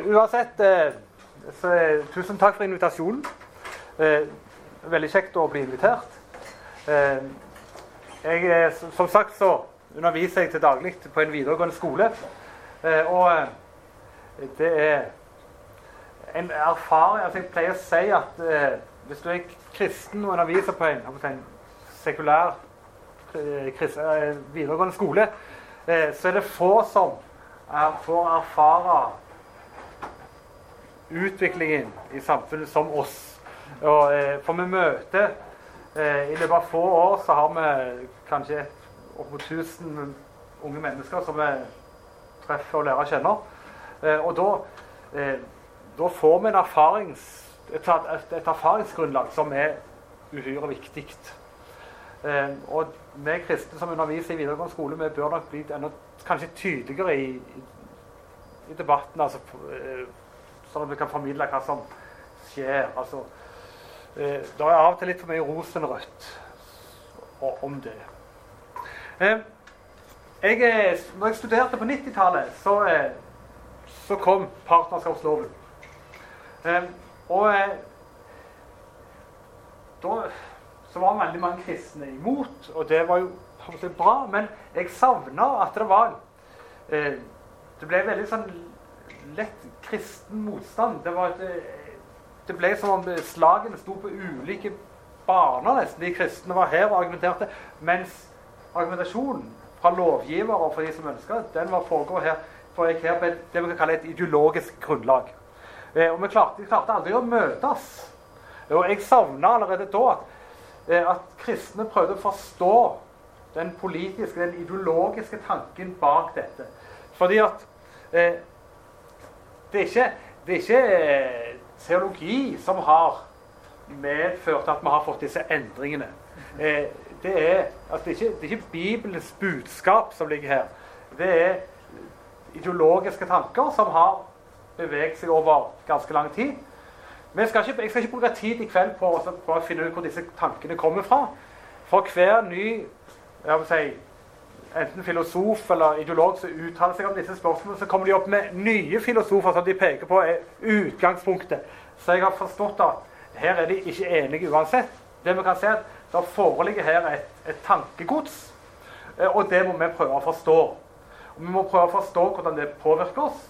Uh, uansett, uh, så, uh, tusen takk for invitasjonen. veldig kjekt å bli invitert. jeg, som sagt så underviser jeg til daglig på en videregående skole. og det er en erfaring altså Jeg pleier å si at hvis du er kristen og underviser på en, en sekulær videregående skole, så er det få som får erfare utviklingen i samfunnet som oss. Og, eh, for vi møter eh, I løpet av få år så har vi kanskje opp mot 1000 unge mennesker som vi treffer og lærer å kjenne. Eh, og da, da, får vi erfarings, et, et, et, erfaringsgrunnlag som er uhyre viktig. Og vi kristne som underviser i videregående skole, vi bør nok bli enda kanskje tydeligere i, i, i debatten. altså sånn at vi kan formidle hva som skjer. Altså, eh, det er av og til litt for mye rosenrødt om det. Eh, jeg, eh, når jeg studerte på 90-tallet, så, eh, så, kom partnerskapsloven. Eh, og eh, da så var veldig mange kristne imot, og det var jo bra. Men jeg savna at det var Det ble veldig sånn lett kristen motstand. Det, et, eh, det, ble som om slagene sto på ulike baner, nesten. De kristne var her og argumenterte. Mens argumentasjonen fra lovgivere og for de som ønska den var foregår her, foregikk her på et, det vi kan kalle et ideologisk grunnlag. Eh, og vi klarte, klarte, aldri å møtes. Og jeg savna allerede da at, eh, at kristne prøvde å forstå den politiske, den ideologiske tanken bak dette. Fordi at eh, det er ikke, det er ikke eh, teologi som har medført at vi har fått disse endringene. Eh, det er, altså det, er ikke, det er ikke Bibelens budskap som ligger her. Det er ideologiske tanker som har beveget seg over ganske lang tid. Men jeg skal ikke, jeg skal ikke bruke tid i kveld på, på, å finne ut hvor disse tankene kommer fra. For hver ny jeg vil si, enten filosof eller ideolog som uttaler seg om disse spørsmålene, så kommer de opp med nye filosofer som de peker på er utgangspunktet. Så jeg har forstått at her er de ikke enige uansett. Det vi kan se at Det foreligger her et, et tankegods, eh, og det må vi prøve å forstå. Og vi må prøve å forstå hvordan det påvirker oss,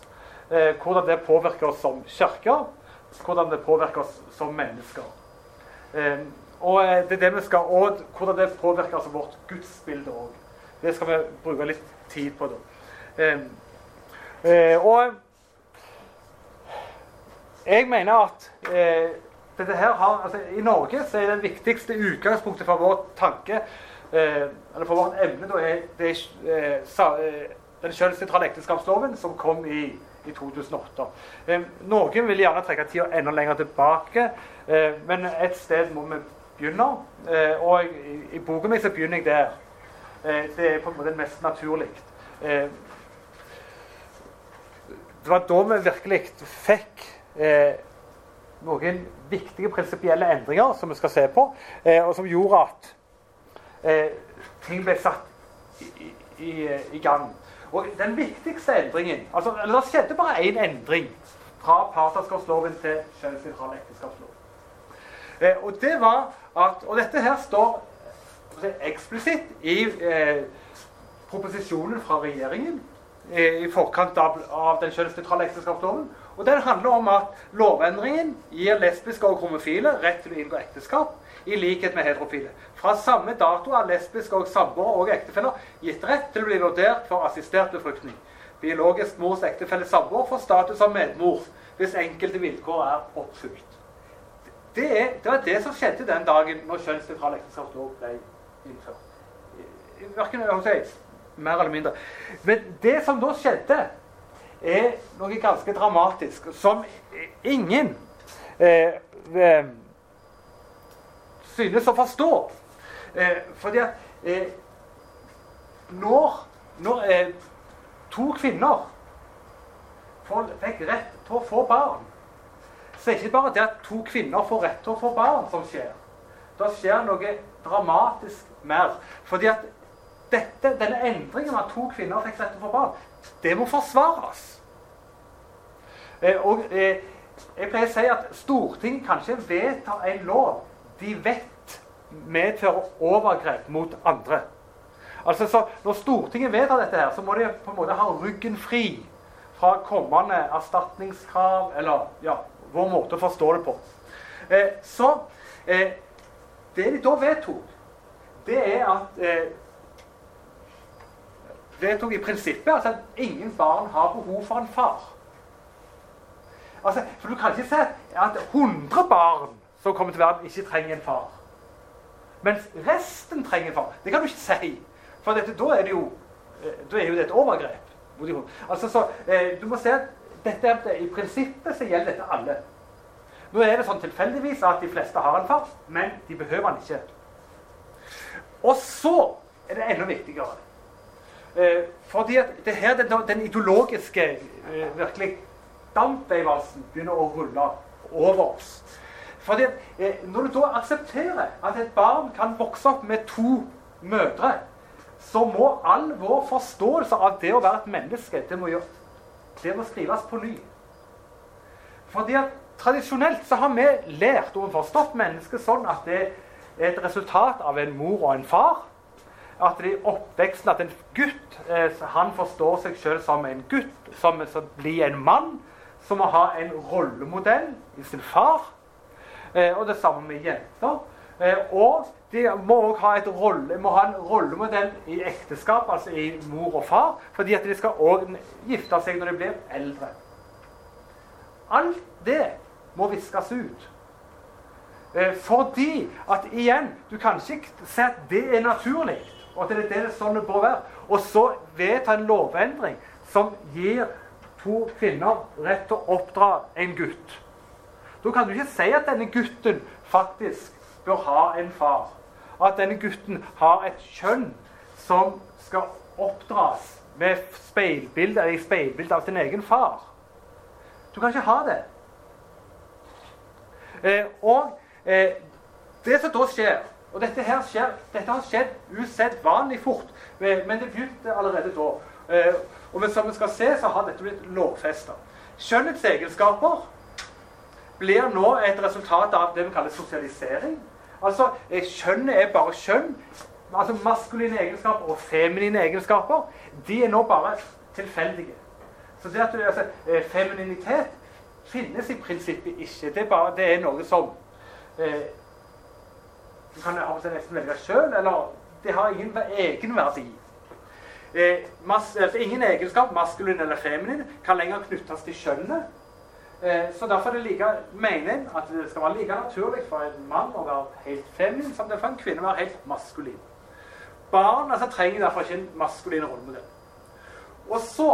eh, hvordan det påvirker oss som kirker, hvordan det påvirker oss som mennesker. Eh, og det er det vi skal, og hvordan det påvirker altså vårt gudsbilde òg. Det skal vi bruke litt tid på, da. Eh, og jeg mener at eh, dette her har, altså, I Norge så er det viktigste utgangspunktet for vår tanke, eh, eller for vårt emne, da, er det, eh, eh, den kjønnssentrale ekteskapsloven som kom i, i 2008. Eh, noen vil gjerne trekke tida enda lenger tilbake, men et sted må vi begynne. og i, i boken min så begynner jeg der. Eh, det er på en måte mest naturlig. Eh, det var da vi virkelig fikk eh, noen viktige prinsipielle endringer som vi skal se på, og som gjorde at ting ble satt i, i, i gang. Og den viktigste endringen altså, eller Det skjedde bare én endring fra partnerskapsloven til kjønnsnøytral ekteskapslov. Eh, og det var at, og dette her står eksplisitt i eh, proposisjonen fra regjeringen eh, i forkant av, av den kjønnsnøytrale ekteskapsloven. Og Den handler om at lovendringen gir lesbiske og homofile rett til å inngå ekteskap, i likhet med heterofile. Fra samme dato er lesbiske og samboere og ektefeller gitt rett til å bli vurdert for assistert befruktning. Biologisk mors ektefelle samboer får status som medmor hvis enkelte vilkår er oppfylt. Det, det, var det som skjedde den dagen når kjønnsnøytral ekteskapslov ble Verken si, mer eller mindre. Men det som da skjedde, er noe ganske dramatisk, som ingen eh, eh, synes å forstå. Eh, fordi at eh, når, når eh, to kvinner fikk rett til å få barn, så er det ikke bare det at to kvinner får rett til å få barn, som skjer. Da skjer noe dramatisk mer. Fordi at dette, denne endringen at to kvinner fikk rett til å få barn, det må forsvares. Eh, og eh, jeg pleier å si at Stortinget kan ikke vedta en lov de vet medfører overgrep mot andre. Altså, så Når Stortinget vedtar dette, her, så må de på en måte ha ryggen fri fra kommende erstatningskrav, eller ja, vår måte å forstå det på. Eh, så eh, det de da vedtok, det er at eh, Vedtok i prinsippet altså at ingen barn har behov for en far. Altså, for Du kan ikke si at 100 barn som kommer til verden, ikke trenger en far. Mens resten trenger en far. Det kan du ikke si. For dette, da, er det jo, eh, da er det et overgrep. Altså, så, eh, du må se at dette, I prinsippet så gjelder dette alle. Nå er det sånn tilfeldigvis at de fleste har en far, men de behøver han ikke. Og så er det enda viktigere. Eh, fordi at det her, den, den ideologiske eh, virkelig dampveivalsen begynner å rulle over oss. Fordi at, eh, Når du da aksepterer at et barn kan vokse opp med to mødre, så må all vår forståelse av det å være et menneske det må, gjøre, det må skrives på ny. Fordi at Tradisjonelt så har vi lært og forstått mennesket sånn at det er et resultat av en mor og en far. At det i oppveksten at en gutt eh, han forstår seg selv som en gutt, som, som blir en mann, som må ha en rollemodell i sin far. Eh, og det samme med jenter. Eh, og de må òg ha, ha, en rollemodell i ekteskap, altså i mor og far, fordi at de skal òg gifte seg når de blir eldre. Alt det må viskes ut. Eh, fordi at igjen, du kan ikke si at det er naturlig, og at det er det sånn det bør være, og så vedta en lovendring som gir to kvinner rett til å oppdra en gutt. Da kan du ikke si at denne gutten faktisk bør ha en far. At denne gutten har et kjønn som skal oppdras med speilbilde, i speilbilde av sin egen far. Du kan ikke ha det. Eh, og eh, det som da skjer Og dette, her skjer, dette har skjedd usedvanlig fort, men det begynte allerede da. Eh, og som vi skal se, så har dette blitt lovfesta. Skjønnets egenskaper blir nå et resultat av det vi kaller sosialisering. Altså, eh, Kjønnet er bare kjønn. Altså Maskuline egenskaper og feminine egenskaper de er nå bare tilfeldige. Så det at du, altså, eh, Femininitet finnes i prinsippet ikke. Det er, bare, det er noe som eh, Du kan av og til nesten velge sjøl, eller det har ingen egenverdi. Eh, mas, altså, ingen egenskap, maskulin eller feminin, kan lenger knyttes til kjønnet. Eh, så derfor er det like meningen at det skal være like naturlig for en mann å være helt feminin som det er for en kvinne å være helt maskulin. Barn altså, trenger derfor ikke en maskulin rollemodell. Og så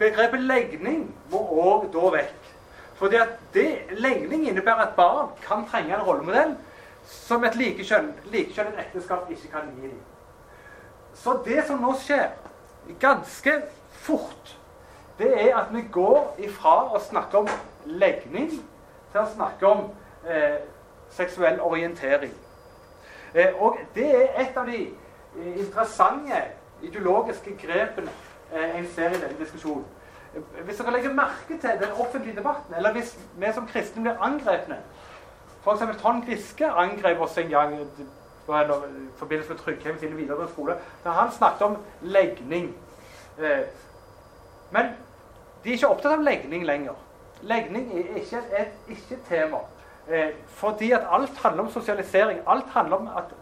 Begrepet legning må òg da vekk. Fordi at det, Legning innebærer at barn kan trenge en rollemodell som et likekjønnet like ekteskap ikke kan gi dem. Så det som nå skjer, ganske fort, det er at vi går ifra å snakke om legning til å snakke om eh, seksuell orientering. Eh, og det er et av de eh, interessante ideologiske grepene Eh, en ser i denne diskusjonen. Hvis dere legger merke til den offentlige debatten, eller hvis vi som kristne blir angrepne F.eks. Trond Giske angrep oss en gang i forbindelse med Tryggheim sine videregående skole, da han snakket om legning. Eh, men de er ikke opptatt av legning lenger. Legning er ikke et ikke-tema. Eh, fordi at alt handler om sosialisering. Alt handler om at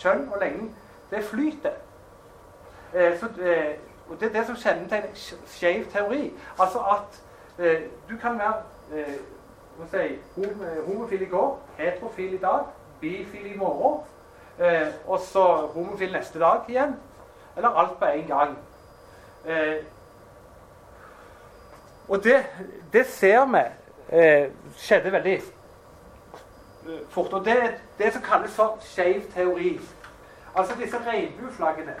kjønn og legning, det flyter. Så og Det er det som kjennetegner skeiv teori. Altså at eh, du kan være eh, si, homofil i går, heterofil i dag, bifil i morgen, eh, og så homofil neste dag igjen. Eller alt på en gang. Eh, og det, det, ser vi eh, skjedde veldig eh, fort. Og det er det som kalles for skeiv teori. Altså disse regnbueflaggene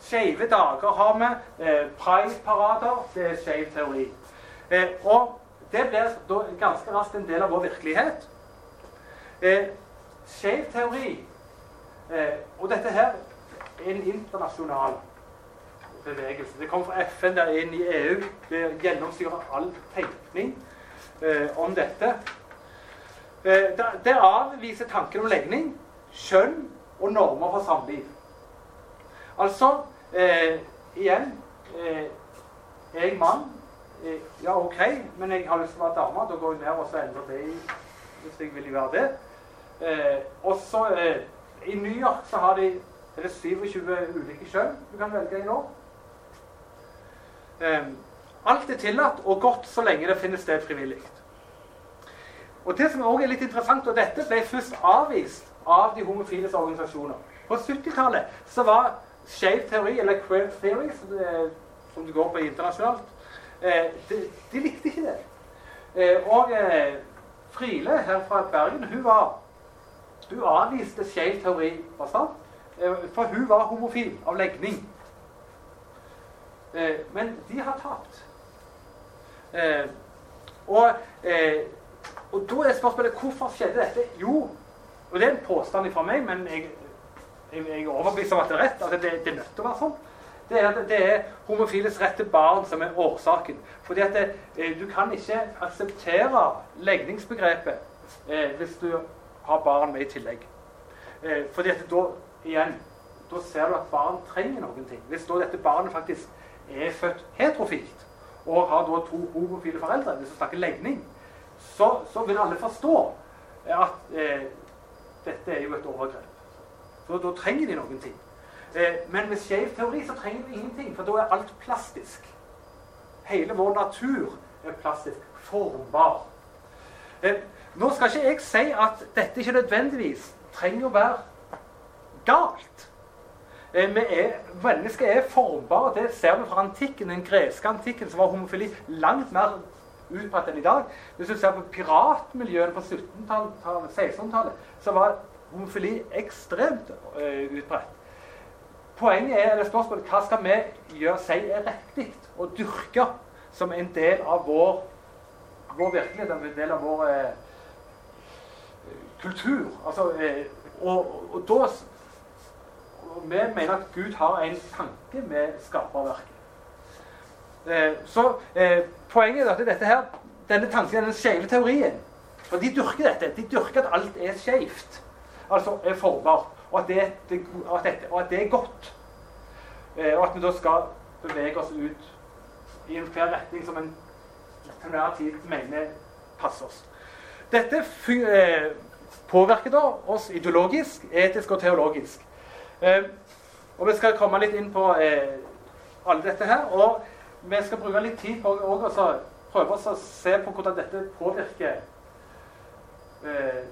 Skeive dager har vi. Eh, Pride-parader. Det er skeiv teori. Eh, og det blir da ganske raskt en del av vår virkelighet. Eh, skeiv teori Og dette her er en internasjonal bevegelse. Det kom fra FN der inn i EU. Det gjennomsyrer all tenkning eh, om dette. Eh, det, avviser tanken om legning, kjønn og normer for samliv. Altså eh, Igjen eh, Er jeg mann? Eh, ja, OK, men jeg har lyst til å være dame. Da går jeg ned og så endrer det hvis jeg vil være det. Eh, også I New York så har de er det 27 ulike kjønn du kan velge i nå. Um, alt er tillatt og godt så lenge det finnes sted frivillig. Og det som også er litt interessant, og Dette ble først avvist av de homofiles organisasjoner. På 70-tallet så var skeiv teori, eller queer theory, som det, som det går på internasjonalt, eh, de, de, likte ikke det. Eh, og eh, Friele her fra Bergen hun, var, hun avviste skeiv teori bastant. Eh, for hun var homofil av legning. Eh, men de har tapt. Eh, og, og da er spørsmålet hvorfor skjedde dette? Jo, og det er en påstand fra meg, men jeg, jeg, er overbevist om at det er rett. at det, det er nødt til å være sånn. Det er, det er homofiles rett til barn som er årsaken. Fordi at det, Du kan ikke akseptere legningsbegrepet eh, hvis du har barn med i tillegg. Eh, fordi at da igjen, da ser du at barn trenger noen ting. Hvis da dette barnet faktisk er født heterofilt og har da to homofile foreldre, hvis du snakker legning, så, så vil alle forstå at eh, dette er jo et overgrep. Så da trenger de noen ting. Eh, men med skeiv teori så trenger vi ingenting, for da er alt plastisk. Hele vår natur er plastisk, formbar. Eh, nå skal ikke jeg si at dette ikke nødvendigvis trenger å være galt. Eh, er, mennesker er formbare. Det ser vi fra antikken. Den greske antikken så var homofili langt mer utbredt enn i dag. Hvis du ser på piratmiljøene på 1600-tallet, så var homofili ekstremt uh, utbredt. Poenget er, eller spørsmålet hva skal vi gjøre si er riktig å dyrke som en del av vår, vår virkelighet, en del av vår uh, kultur. Altså, uh, og, og da og vi mener at Gud har en tanke med skaperverket. Eh, så eh, poenget er at dette her, denne tanken er den skeive teorien. For de dyrker dette. De dyrker at alt er skeivt. Altså er forbart. Og at det, at dette, og at det er godt. Eh, og at vi da skal bevege oss ut i en hver retning som en til enhver tid mener passer oss. Dette eh, påvirker da oss ideologisk, etisk og teologisk. Eh, og Vi skal komme litt inn på eh, alle dette her. Og vi skal bruke litt tid på å prøve å se på hvordan dette påvirker eh,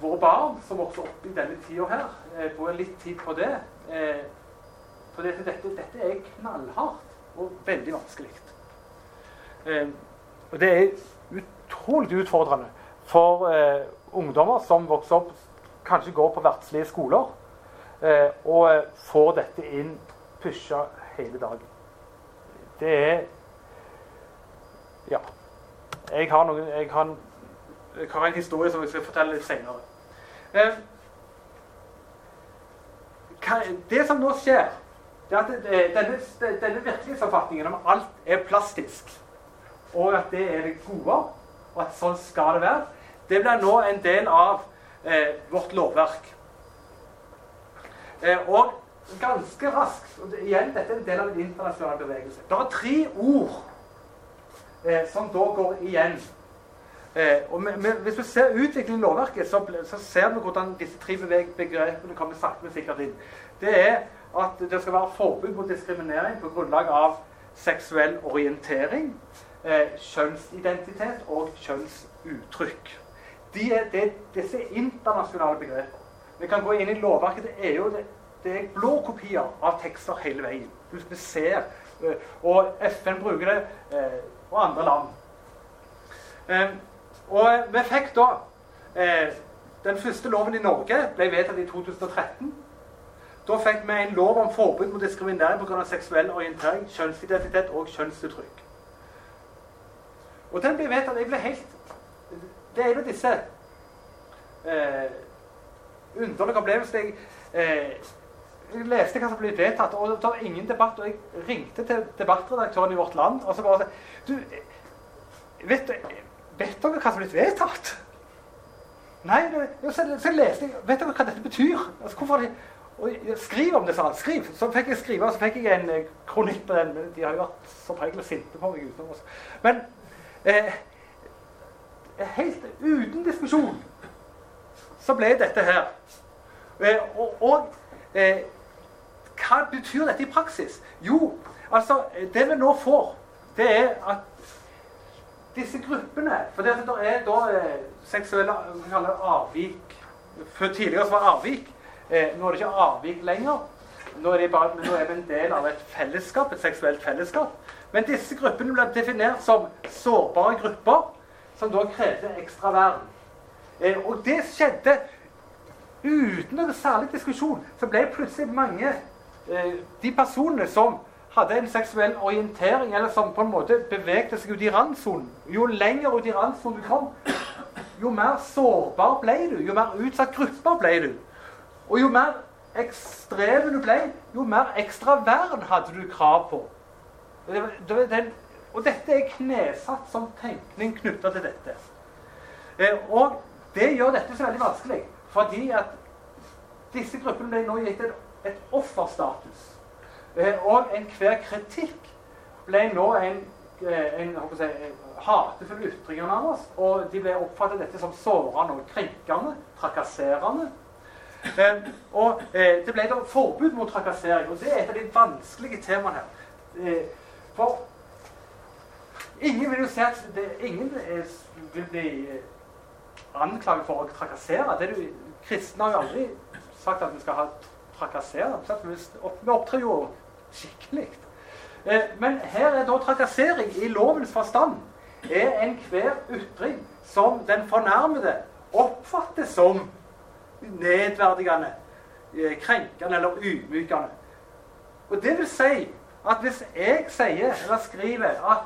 våre barn som vokser opp i denne tida her. Eh, bruker litt tid på det. Eh, for dette, dette, er knallhardt og veldig vanskelig. Eh, og det er utrolig utfordrende for eh, ungdommer som vokser opp, kanskje går på verdslige skoler Eh, og eh, får dette inn pusha hele dagen. Det er Ja. Jeg har, noen, jeg har, jeg har en historie som jeg skal fortelle litt senere. Eh, det som nå skjer, det er at denne, denne virkelighetsoppfatningen om alt er plastisk, og at det er det gode, og at sånn skal det være, det blir nå en del av eh, vårt lovverk. Eh, og ganske raskt og Igjen, dette er en del av en internasjonal bevegelse. Det er tre ord eh, som da går igjen. Eh, og med, med, hvis du ser utviklingen i lovverket, så, så, ser vi hvordan disse tre begrepene kommer sakte, men sikkert inn. Det er at det skal være forbud mot diskriminering på grunnlag av seksuell orientering, eh, kjønnsidentitet og kjønnsuttrykk. De er, det, disse internasjonale begreper. Vi kan gå inn i lovverket til EU. Det, det er blå kopier av tekster hele veien. Vi ser, eh, Og FN bruker det, eh, og andre land. Eh, og vi fikk da Den første loven i Norge ble vedtatt i 2013. Da fikk vi en lov om forbud mot diskriminering pga. seksuell orientering, kjønnsidentitet og kjønnsuttrykk. Og den ble vedtatt Jeg ble helt Det er av disse eh, underlige opplevelsene jeg eh, jeg leste hva som ble vedtatt, og det var ingen debatt. Og jeg ringte til debattredaktøren i Vårt Land og så bare Du, vet, vet dere hva som ble vedtatt? Nei, det, så, så leste jeg Vet dere hva dette betyr? Altså, hvorfor de, og Skriv om det, sa han. Skriv. Så fikk jeg skrive, og så fikk jeg en eh, kronikk på den. De har jo vært som regel sinte på meg utenom. Også. Men eh, helt uten diskusjon så ble dette her. Eh, og, og eh, hva betyr dette i praksis? Jo, altså Det vi nå får, det er at disse gruppene For det, er da eh, seksuelle avvik for Tidligere så var avvik. Eh, nå er det ikke avvik lenger. Nå er, bare, nå er, vi en del av et fellesskap, et seksuelt fellesskap. Men disse gruppene ble definert som sårbare grupper, som da krevde ekstra vern. Eh, og det skjedde uten noen særlig diskusjon. Så ble plutselig mange De personene som hadde en seksuell orientering, eller som på en måte bevegde seg ut i randsonen Jo lenger ut i randsonen du kom, jo mer sårbar ble du. Jo mer utsatt grupper ble du. Og jo mer ekstrem du ble, jo mer ekstra vern hadde du krav på. og dette er knesatt som tenkning knytta til dette. Eh, og det gjør dette så veldig vanskelig, fordi at disse gruppene ble nå gitt et, offerstatus. Eh, og enhver kritikk ble nå en, eh, en si, hatefull ytring av oss. Og de ble oppfattet dette som sårende og krenkende, trakasserende. Eh, og eh, det ble da forbud mot trakassering, og det er et av de vanskelige temaene her. Eh, for ingen vil jo si at det, ingen vil bli eh, anklaget for å trakassere. Det du, kristne har jo aldri sagt at vi skal ha trakassere. Vi opptrer jo skikkelig. Eh, men her er da trakassering i lovens forstand er enhver ytring som den fornærmede oppfattes som nedverdigende, eh, krenkende eller ydmykende. Og det vil si at hvis jeg sier eller skriver at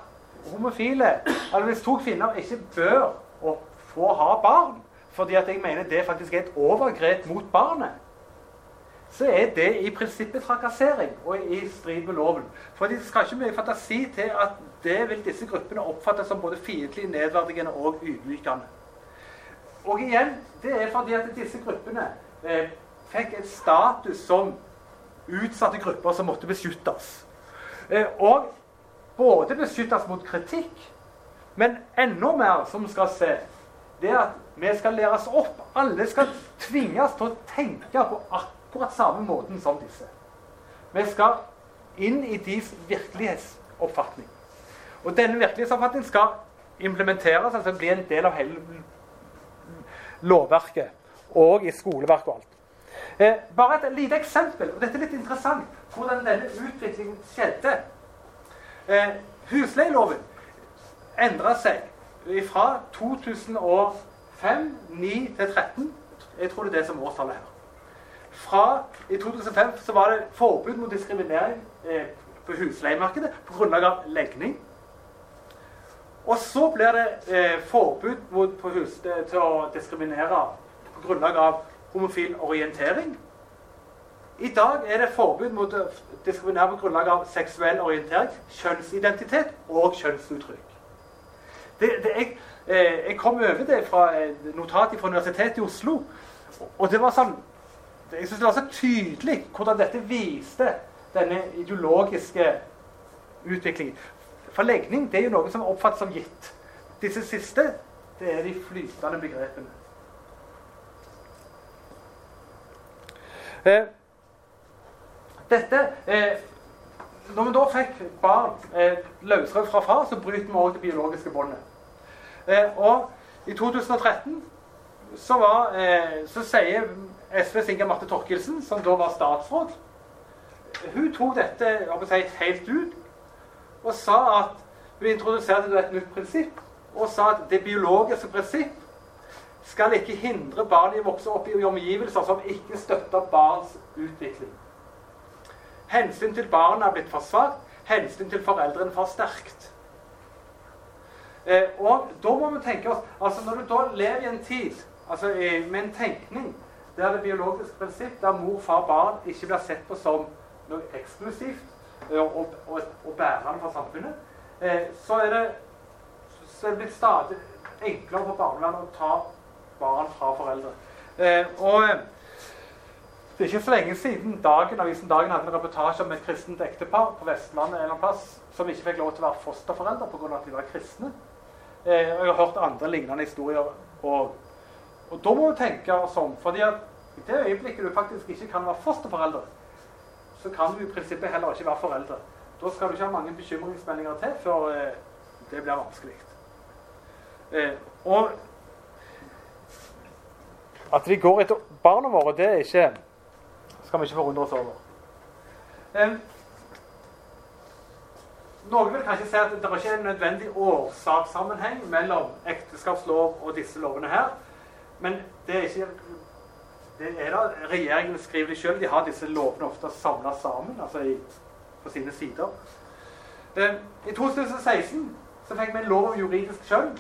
homofile, eller hvis to kvinner ikke bør få ha barn, fordi at jeg mener det faktisk er et overgrep mot barnet, så er det i prinsippet trakassering og i strid med loven. For det skal ikke mye fantasi til at det vil disse gruppene oppfatte som både fiendtlig, nedverdigende og ydmykende. Og igjen, det er fordi at disse gruppene eh, fikk et status som utsatte grupper som måtte beskyttes. Eh, og både beskyttes mot kritikk, men enda mer, som vi skal se, det er at vi skal læres opp. Alle skal tvinges til å tenke på akkurat samme måten som disse. Vi skal inn i deres virkelighetsoppfatning. Og denne virkelighetsoppfatningen skal implementeres, altså bli en del av hele lovverket og i skoleverket og alt. Eh, bare et lite eksempel, og dette er litt interessant, hvordan denne utviklingen skjedde. Eh, husleieloven endra seg fra 2005, 2009 til 2013. Jeg tror det er det som årstallet her. Fra I 2005 så var det forbud mot diskriminering eh, på husleiemarkedet på grunnlag av legning. Og så blir det eh, forbud mot, hus, eh, til å diskriminere på grunnlag av homofil orientering. I dag er det forbud mot å diskriminere på grunnlag av seksuell orientering, kjønnsidentitet og kjønnsuttrykk. Det, det, jeg, eh, jeg, kom over det fra et notat fra Universitetet i Oslo. Og det var sånn Jeg synes det var så tydelig hvordan dette viste denne ideologiske utviklingen. For legning det er jo noe som oppfattes som gitt. Disse siste det er de flytende begrepene. Eh, dette eh, Når vi da fikk barn eh, løsrevet fra far, så bryter vi òg det biologiske båndet. Eh, og i 2013 så, var, eh, så sier SVs Inga Marte Torkelsen, som da var statsråd Hun tok dette si, helt ut og sa at Hun introduserte et nytt prinsipp og sa at det biologiske prinsipp skal ikke hindre barn i å vokse opp i omgivelser som ikke støtter barns utvikling. Hensyn til barna er blitt for svakt, hensyn til foreldrene for sterkt. Eh, og da må vi tenke oss altså Når du da lever i en tid altså, med en tenkning der det biologiske prinsipp, der mor, far, barn ikke blir sett på som noe eksklusivt og, og, og, og bærende for samfunnet, eh, så er det så er det blitt stadig enklere for barnevernet å ta barn fra foreldre. Eh, og eh, det er ikke så lenge siden Dagen, avisen Dagen hadde en reportasje om et kristent ektepar på Vestlandet en eller annen plass, som ikke fikk lov til å være fosterforeldre pga. at de var kristne. Eh, og jeg har hørt andre lignende historier. Og, og da må du tenke sånn, fordi at i det øyeblikket du faktisk ikke kan være fosterforelder, så kan du i prinsippet heller ikke være foreldre. Da skal du ikke ha mange bekymringsmeldinger til før eh, det blir vanskelig. Eh, og at vi går etter barna våre, det er ikke skal vi ikke forundre oss over. Eh, noen vil kanskje si at det er ikke en nødvendig årsakssammenheng mellom ekteskapslov og disse lovene her. Men det er ikke det er da, Regjeringen skriver det sjøl. De har disse lovene ofte samla sammen altså i, på sine sider. Eh, I 2016 så fikk vi en lov om juridisk skjønn.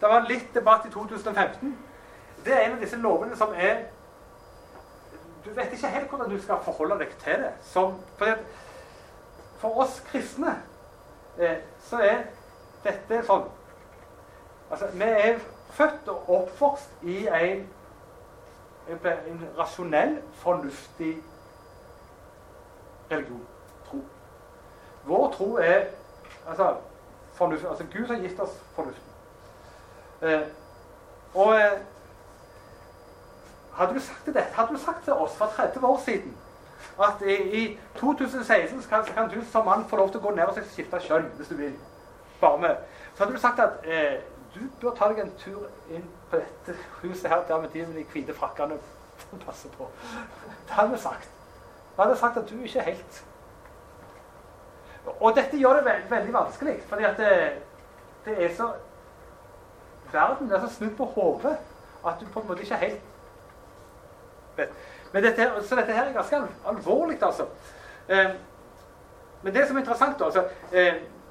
Det var litt debatt i 2015. Det er en av disse lovene som er Du vet ikke helt hvordan du skal forholde deg til det. Som, for, for oss kristne eh, så er dette sånn Altså, vi er født og oppvokst i en, en rasjonell, fornuftig religion. Tro. Vår tro er altså, fornuft, altså Gud har gitt oss fornuften. Eh, og eh, hadde du sagt til dette, hadde du sagt til oss for 30 år siden at i, i 2016 så kan, kan, du som mann få lov til å gå ned og skifte kjønn hvis du vil. Bare med. Så hadde du sagt at eh, du bør ta deg en tur inn på dette huset her der med de med de hvite frakkene passer på. Det hadde vi sagt. Vi hadde sagt at du ikke er helt Og dette gjør det veld, veldig vanskelig, fordi at det, det er så Verden er så snudd på hodet at du på en måte ikke er helt vet. Men dette, så dette her er ganske alvorlig, altså. Eh, men det som er interessant, da altså,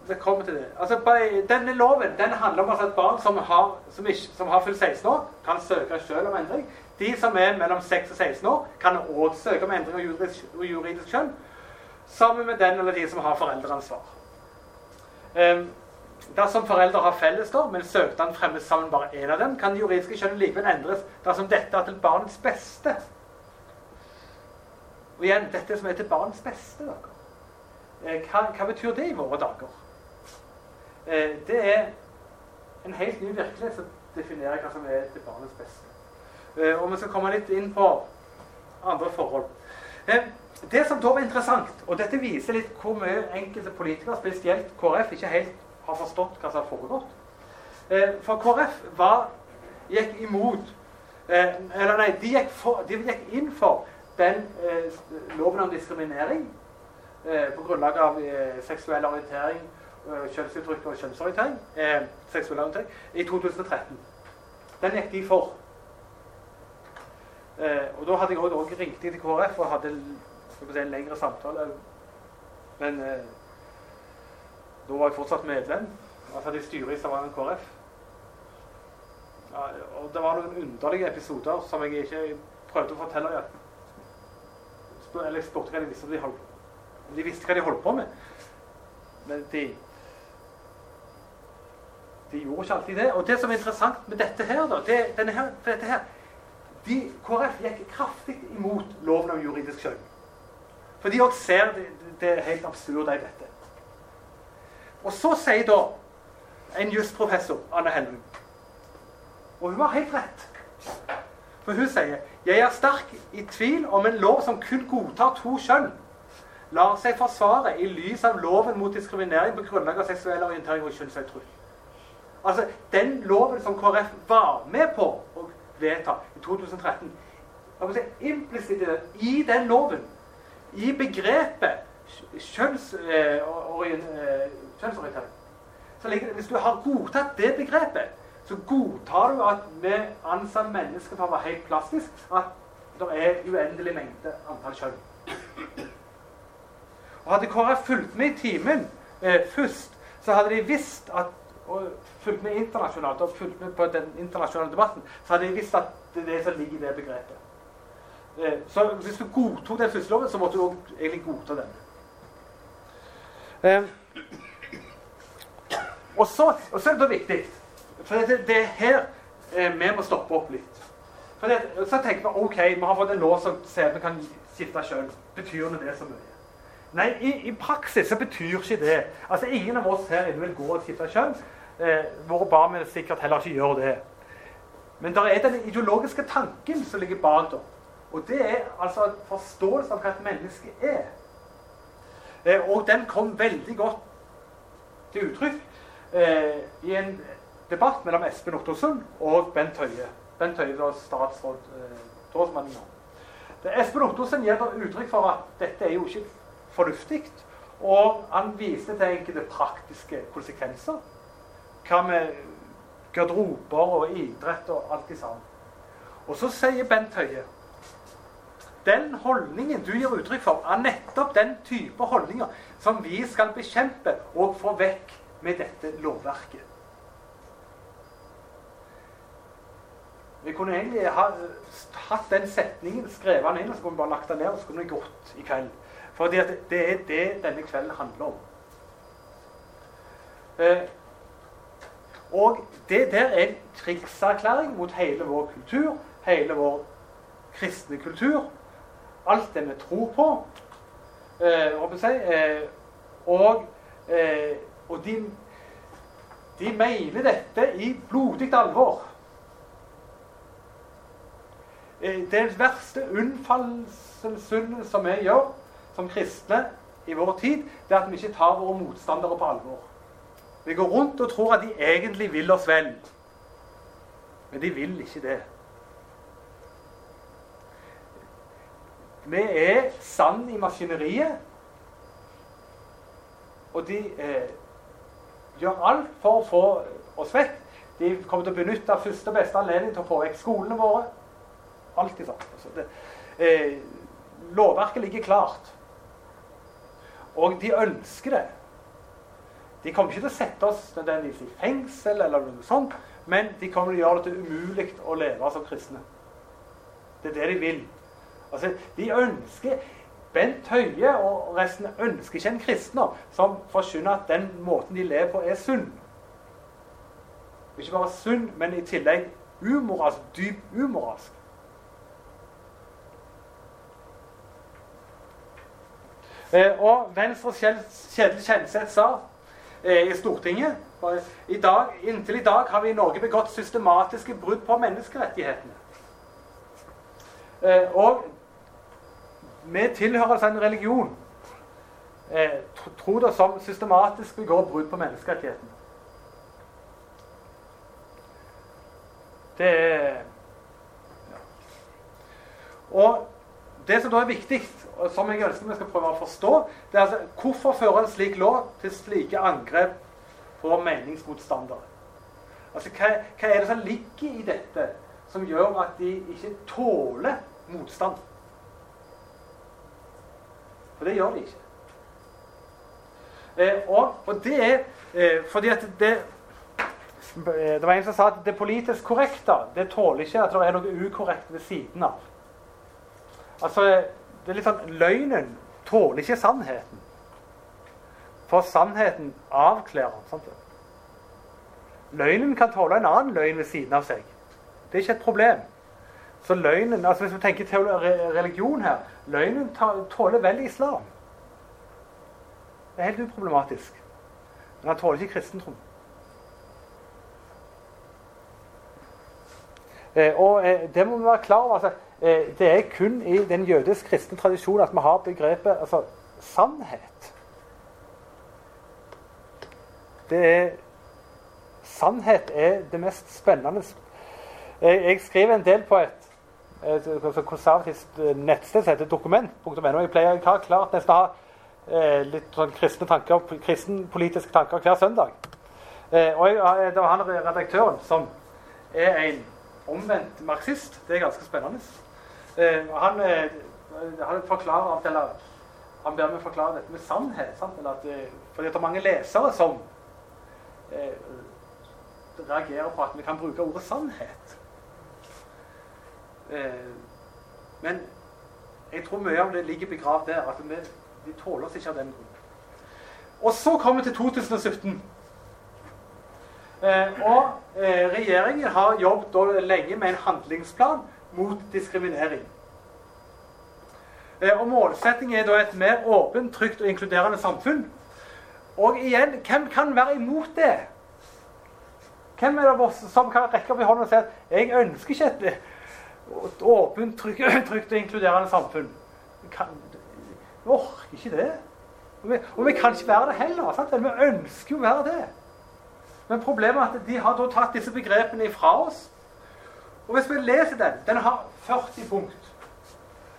det kommer til det. Altså, denne loven den handler om at barn som har, som, ikke, som har fylt 16 år, kan søke selv om endring. De som er mellom 6 og 16 år, kan også søke om endring av juridisk, juridisk kjønn. Sammen med den eller de som har foreldreansvar. Um, dersom foreldre har felles, da, men søknaden fremmes sammen bare én av dem, kan det juridiske kjønn likevel endres dersom dette er til barnets beste. Og igjen, dette som er til barnets beste. Eh, hva, hva betyr det i våre dager? Eh, det er en helt ny virkelighet som definerer hva som er til barnets beste. Eh, og vi skal komme litt inn på andre forhold. Eh, det som da var interessant, og dette viser litt hvor mye enkelte politikere, spesielt KrF, ikke helt har forstått hva som har foregått. For KrF var, gikk imot Eller nei, de gikk, for, de gikk inn for den loven om diskriminering på grunnlag av seksuell orientering kjønnsuttrykk og kjønnsorientering, eh, seksuell orientering, i 2013. Den gikk de for. Eh, og da hadde jeg også ringt til KrF og hadde si, en lengre samtale. Men eh, da var jeg fortsatt medlem. Jeg satt i styret i Stavanger KrF. Ja, og det var noen underlige episoder som jeg ikke prøvde å fortelle dem. Eller jeg spurte hva de visste, de, holdt, de visste hva de holdt på med. Men de de gjorde ikke alltid det. Og det som er interessant med dette her, da, det, denne her, dette her de, KrF gikk kraftig imot loven om juridisk kjønn. For de òg ser det, det helt absurde i dette. Og så sier da en jusprofessor, Anne Hellum Og hun har helt rett. For hun sier jeg er sterk i tvil om en lov som kun godtar to kjønn, lar seg forsvare i lys av loven mot diskriminering på grunnlag av seksuell orientering og kjønnsuttrykk. Altså, Den loven som KrF var med på å vedta i 2013 si, Implisitt i den loven, i begrepet eh, eh, kjønnsorientering så ligger, Hvis du har godtatt det begrepet, så godtar du at vi anser mennesker for å være helt plastisk, at det er uendelig mengde antall kjønn. Og Hadde KrF fulgt med i timen eh, først, så hadde de visst at og fulgt med internasjonalt og fulgt med på den internasjonale debatten, så hadde jeg visst at det er det som ligger i det begrepet. Eh, så hvis du godtok den første loven, så måtte du òg egentlig godta den. Eh, og, så, og så er det da viktig For det, det er her eh, vi må stoppe opp litt. For det, så tenker vi ok, vi har fått en lov som sier vi kan skifte kjønn. Betyr det det så mye? Nei, i, i, praksis så betyr ikke det. Altså, Ingen av oss her inne vil gå og skifte kjønn. Eh, våre barn vil sikkert heller ikke gjøre det. Men det er den ideologiske tanken som ligger bak. da. Og det er altså en forståelse av hva et menneske er. Eh, og den kom veldig godt til uttrykk eh, i en debatt mellom Espen Ottersen og Bent Høie. Bent Høie var statsråd eh, Espen Ottersen gir uttrykk for at dette er jo ikke fornuftig. Og han viser til enkelte praktiske konsekvenser. Hva med garderober og idrett og alt det samme. Og så sier Bent Høie den holdningen du gir uttrykk for, er nettopp den type holdninger som vi skal bekjempe og få vekk med dette lovverket. Vi kunne egentlig ha hatt den setningen skrevet inn, og så kunne vi bare lagt den ned, og så kunne vi gått i kveld. For det er det denne kvelden handler om. Eh, og det der er en krigserklæring mot hele vår kultur, hele vår kristne kultur. Alt det vi tror på. Eh, si, eh, og, eh, og de, de mener dette i blodig alvor. Eh, det verste unnfallelsessynden som vi gjør som kristne i vår tid, det er at vi ikke tar våre motstandere på alvor. Vi går rundt og tror at de egentlig vil oss vel. Men de vil ikke det. Vi er sand i maskineriet. Og de eh, gjør alt for å få oss vekk. De kommer til å benytte første og beste anledning til å få vekk skolene våre. Alltid sånn. Altså det, eh, lovverket ligger klart. Og de ønsker det. De kommer ikke til å sette oss nødvendigvis i fengsel, eller noe sånt, men de kommer til å gjøre det til umulig å leve som kristne. Det er det de vil. Altså, de ønsker Bent Høie og resten ønsker ikke en kristner som forkynner at den måten de lever på, er sunn. Ikke bare sunn, men i tillegg umoralsk, dyp umoralsk. Eh, og Venstres Kjetil Kjenseth sa i Stortinget i dag, Inntil i dag har vi i Norge begått systematiske brudd på menneskerettighetene. Eh, og vi tilhører altså en religion tro det som systematisk begår brudd på menneskerettighetene. Det er. Og det som da er viktig, og som jeg ønsker vi skal prøve å forstå, det er altså hvorfor fører en slik lov til slike angrep på meningsmotstandere? Altså, hva, hva, er det som ligger i dette som gjør at de ikke tåler motstand? For det gjør de ikke. Eh, og, og, det er eh, fordi at det Det var en som sa at det politisk korrekte det tåler ikke at det er noe ukorrekt ved siden av. Altså, det er litt sånn Løgnen tåler ikke sannheten. For sannheten avklærer. Sant? Løgnen kan tåle en annen løgn ved siden av seg. Det er ikke et problem. Så løgnen, altså Hvis vi tenker religion her Løgnen tåler vel islam. Det er helt uproblematisk. Men han tåler ikke kristentro. Eh, og eh, det må vi være klar over. altså Eh, det er kun i den jødisk-kristne tradisjonen at vi har begrepet altså, sannhet. Det er Sannhet er det mest spennende. Jeg, jeg skriver en del på et, et, et konservativt eh, nettsted som heter dokument.no. Jeg pleier klart, klart nesten å ha eh, litt sånn kristne tanker, kristenpolitiske tanker hver søndag. Eh, og jeg, det var han redaktøren som er en omvendt marxist. Det er ganske spennende. Eh, han, eh, han, forklarer eller han ber meg forklare dette med sannhet. At, eh, fordi det er mange lesere som reagerer på at vi kan bruke ordet sannhet. Men jeg tror mye av det ligger begravd der. at vi, vi tåler oss ikke av den grunn. Og så kommer vi til 2017. Eh, og eh, regjeringen har jobbet lenge med en handlingsplan mot diskriminering. Eh, og Målsettingen er da et mer åpent, trygt og inkluderende samfunn. Og igjen, hvem kan være imot det? Hvem er det som kan rekke opp i hånden og si at 'jeg ønsker ikke et, åpent, trygt, trygt, og inkluderende samfunn'? Vi orker ikke det. Og vi, og vi, kan ikke være det heller. Sant? Vi ønsker jo å være det. Men problemet er at de har tatt disse begrepene ifra oss. Og hvis vi leser den Den har 40 punkt.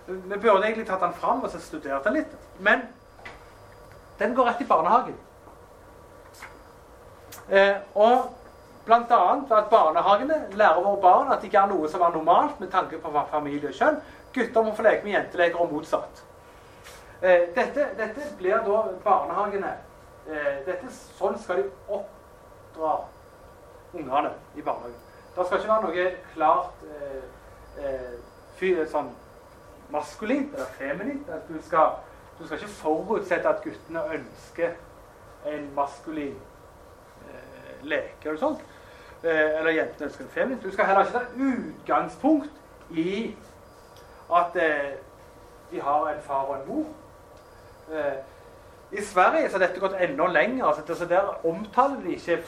Vi burde egentlig tatt den fram og så studert den litt. Men den går rett i barnehagen. Eh, og annet at barnehagene lærer våre barn at det ikke er noe som er normalt med tanke på familie og kjønn. Gutter må få leke med jenteleker og motsatt. Eh, dette, dette, blir da barnehagene eh, dette, Sånn skal de oppdra ungene i barnehagen. Det skal ikke være noe klart eh, fyr, sånn maskulint eller feminint. At du skal, du skal ikke forutsette at guttene ønsker en maskulin eh, leke eller sånt. Eh, eller jentene ønsker en feminin. Du skal heller ikke ta utgangspunkt i at eh, de har en far og en mor. Eh, I Sverige så har dette gått enda lenger. Altså, så der omtaler de ikke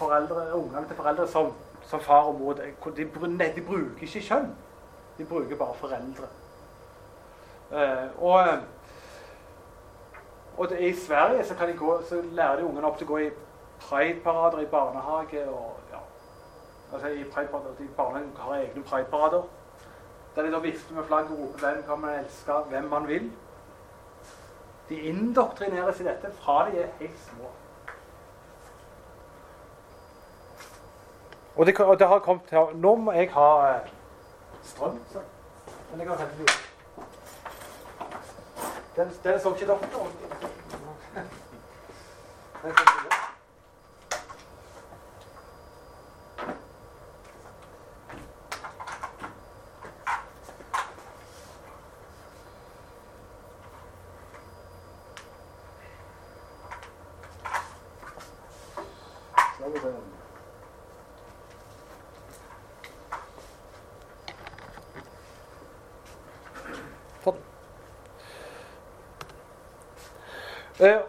ungene til foreldre som, som far og mor. De, de, bruker ikke kjønn. De bruker bare foreldre. Eh, og, og det, i Sverige så, gå, så, lærer de ungene opp til å gå i prideparader i barnehage. og ja, altså i prideparader, de Barnehagen har egne prideparader. Der de da vifter med flagg og roper 'Hvem kan man elske? Hvem man vil?' De indoktrineres i dette fra de er helt små. Og det, og det har kommet til Nå må jeg ha eh, strøm. Så. Men jeg kan hente den, den så ikke dere? Ikke Eh,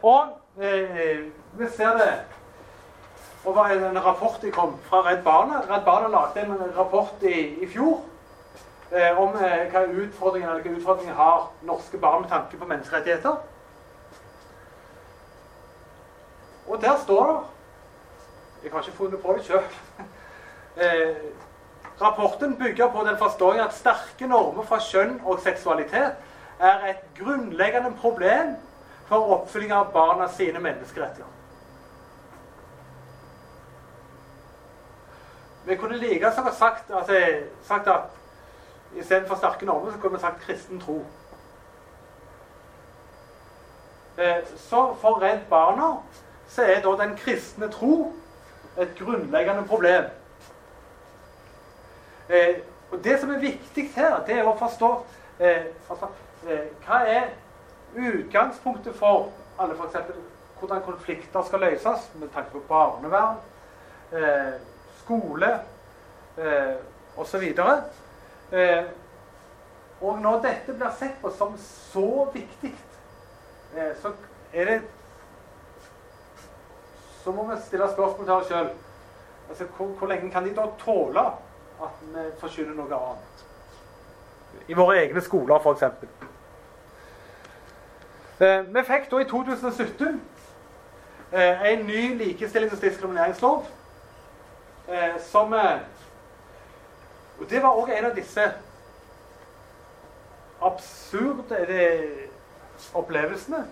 og eh, vi ser det og var en rapport jeg kom fra Redd Barna. Redd Barna lagde en rapport i, i fjor eh, om eh, hva utfordringer, hva utfordringer har norske barn med tanke på menneskerettigheter. Og der står det Jeg har ikke funnet på det sjøl. Eh, rapporten bygger på den forståelsen at sterke normer fra kjønn og seksualitet er et grunnleggende problem for oppfylling av barna sine menneskerettigheter. Vi kunne like så sagt, altså, sagt at istedenfor sterke normer, så kunne vi sagt kristen tro. Eh, så for Redd Barna så er da den kristne tro et grunnleggende problem. Eh, og Det som er viktig her, det er å forstå eh, altså, hva er utgangspunktet for alle f.eks. hvordan konflikter skal løses med tanke på barnevern, eh, skole eh, osv. Eh, og når dette blir sett på som så viktig, eh, så er det Så må vi stille spørsmål til oss sjøl. Altså, hvor, hvor, lenge kan de da tåle at vi forkynner noe annet? I våre egne skoler, f.eks. Eh, vi fikk da i 2017 eh, en ny likestillings- og diskrimineringslov eh, som Og det var òg en av disse absurde opplevelsene.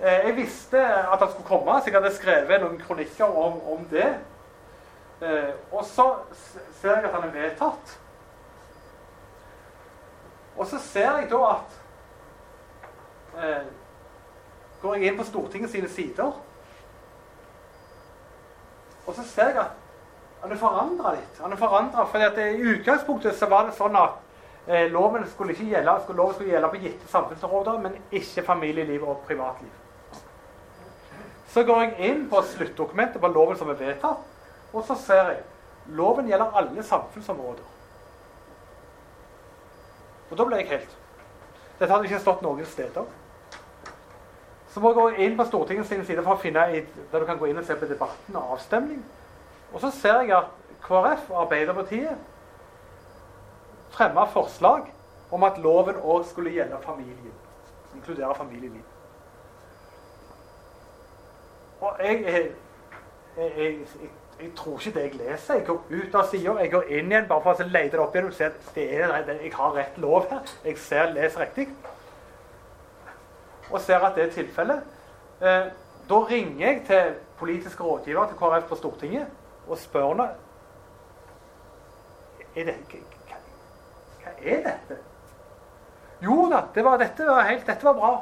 Jeg visste at han skulle komme, så jeg hadde skrevet noen kronikker om, om det. Og så ser jeg at han er vedtatt. Og så ser jeg da at eh, går jeg inn på Stortinget sine sider. Og så ser jeg at han er forandra litt. Han er forandra fordi I utgangspunktet så var det sånn at Eh, loven skulle ikke gjelde, skulle, loven skulle gjelde på gitte samfunnsområder, men ikke familieliv og privatliv. Så går jeg inn på sluttdokumentet på loven som er vedtatt, og så ser jeg loven gjelder alle samfunnsområder. Og da ble jeg helt Dette hadde ikke stått noen steder. Så må jeg gå inn på Stortingets side for å finne et, der du kan gå inn og se på debatten og avstemning. Og så ser jeg at KrF og Arbeiderpartiet fremma forslag om at loven òg skulle gjelde familien. Inkludere familieliv. Og jeg, jeg, jeg, jeg, tror ikke det jeg leser. Jeg går ut av sida, jeg går inn igjen bare for å lete det opp igjen og se at det er, jeg har rett lov her. Jeg ser, leser riktig. Og ser at det er tilfellet. Eh, da ringer jeg til politiske rådgiver til KrF på Stortinget og spør henne er det, hva er dette? Jo da, det var, dette, var helt, dette var bra.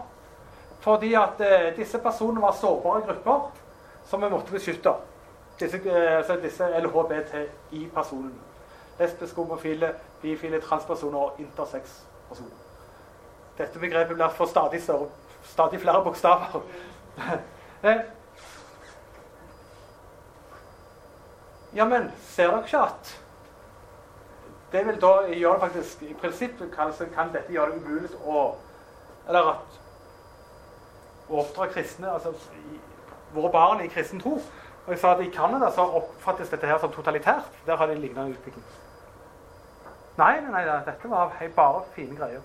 Fordi at eh, disse personene var sårbare grupper som vi måtte beskytte. Disse, eh, disse LHBTI-personene. Lesbiske, homofile, bifile, transpersoner og intersex-personer. Dette begrepet blir for stadig, større, stadig flere bokstaver. eh. Ja, men ser dere ikke at det vil da gjøre det faktisk I prinsippet kan, kan dette gjøre det umulig å Eller at å oppdra kristne altså Våre barn i kristen tro. Og jeg sa at I Canada så oppfattes dette her som totalitært. Der har de lignende utvikling. Nei, nei, nei, dette var bare fine greier.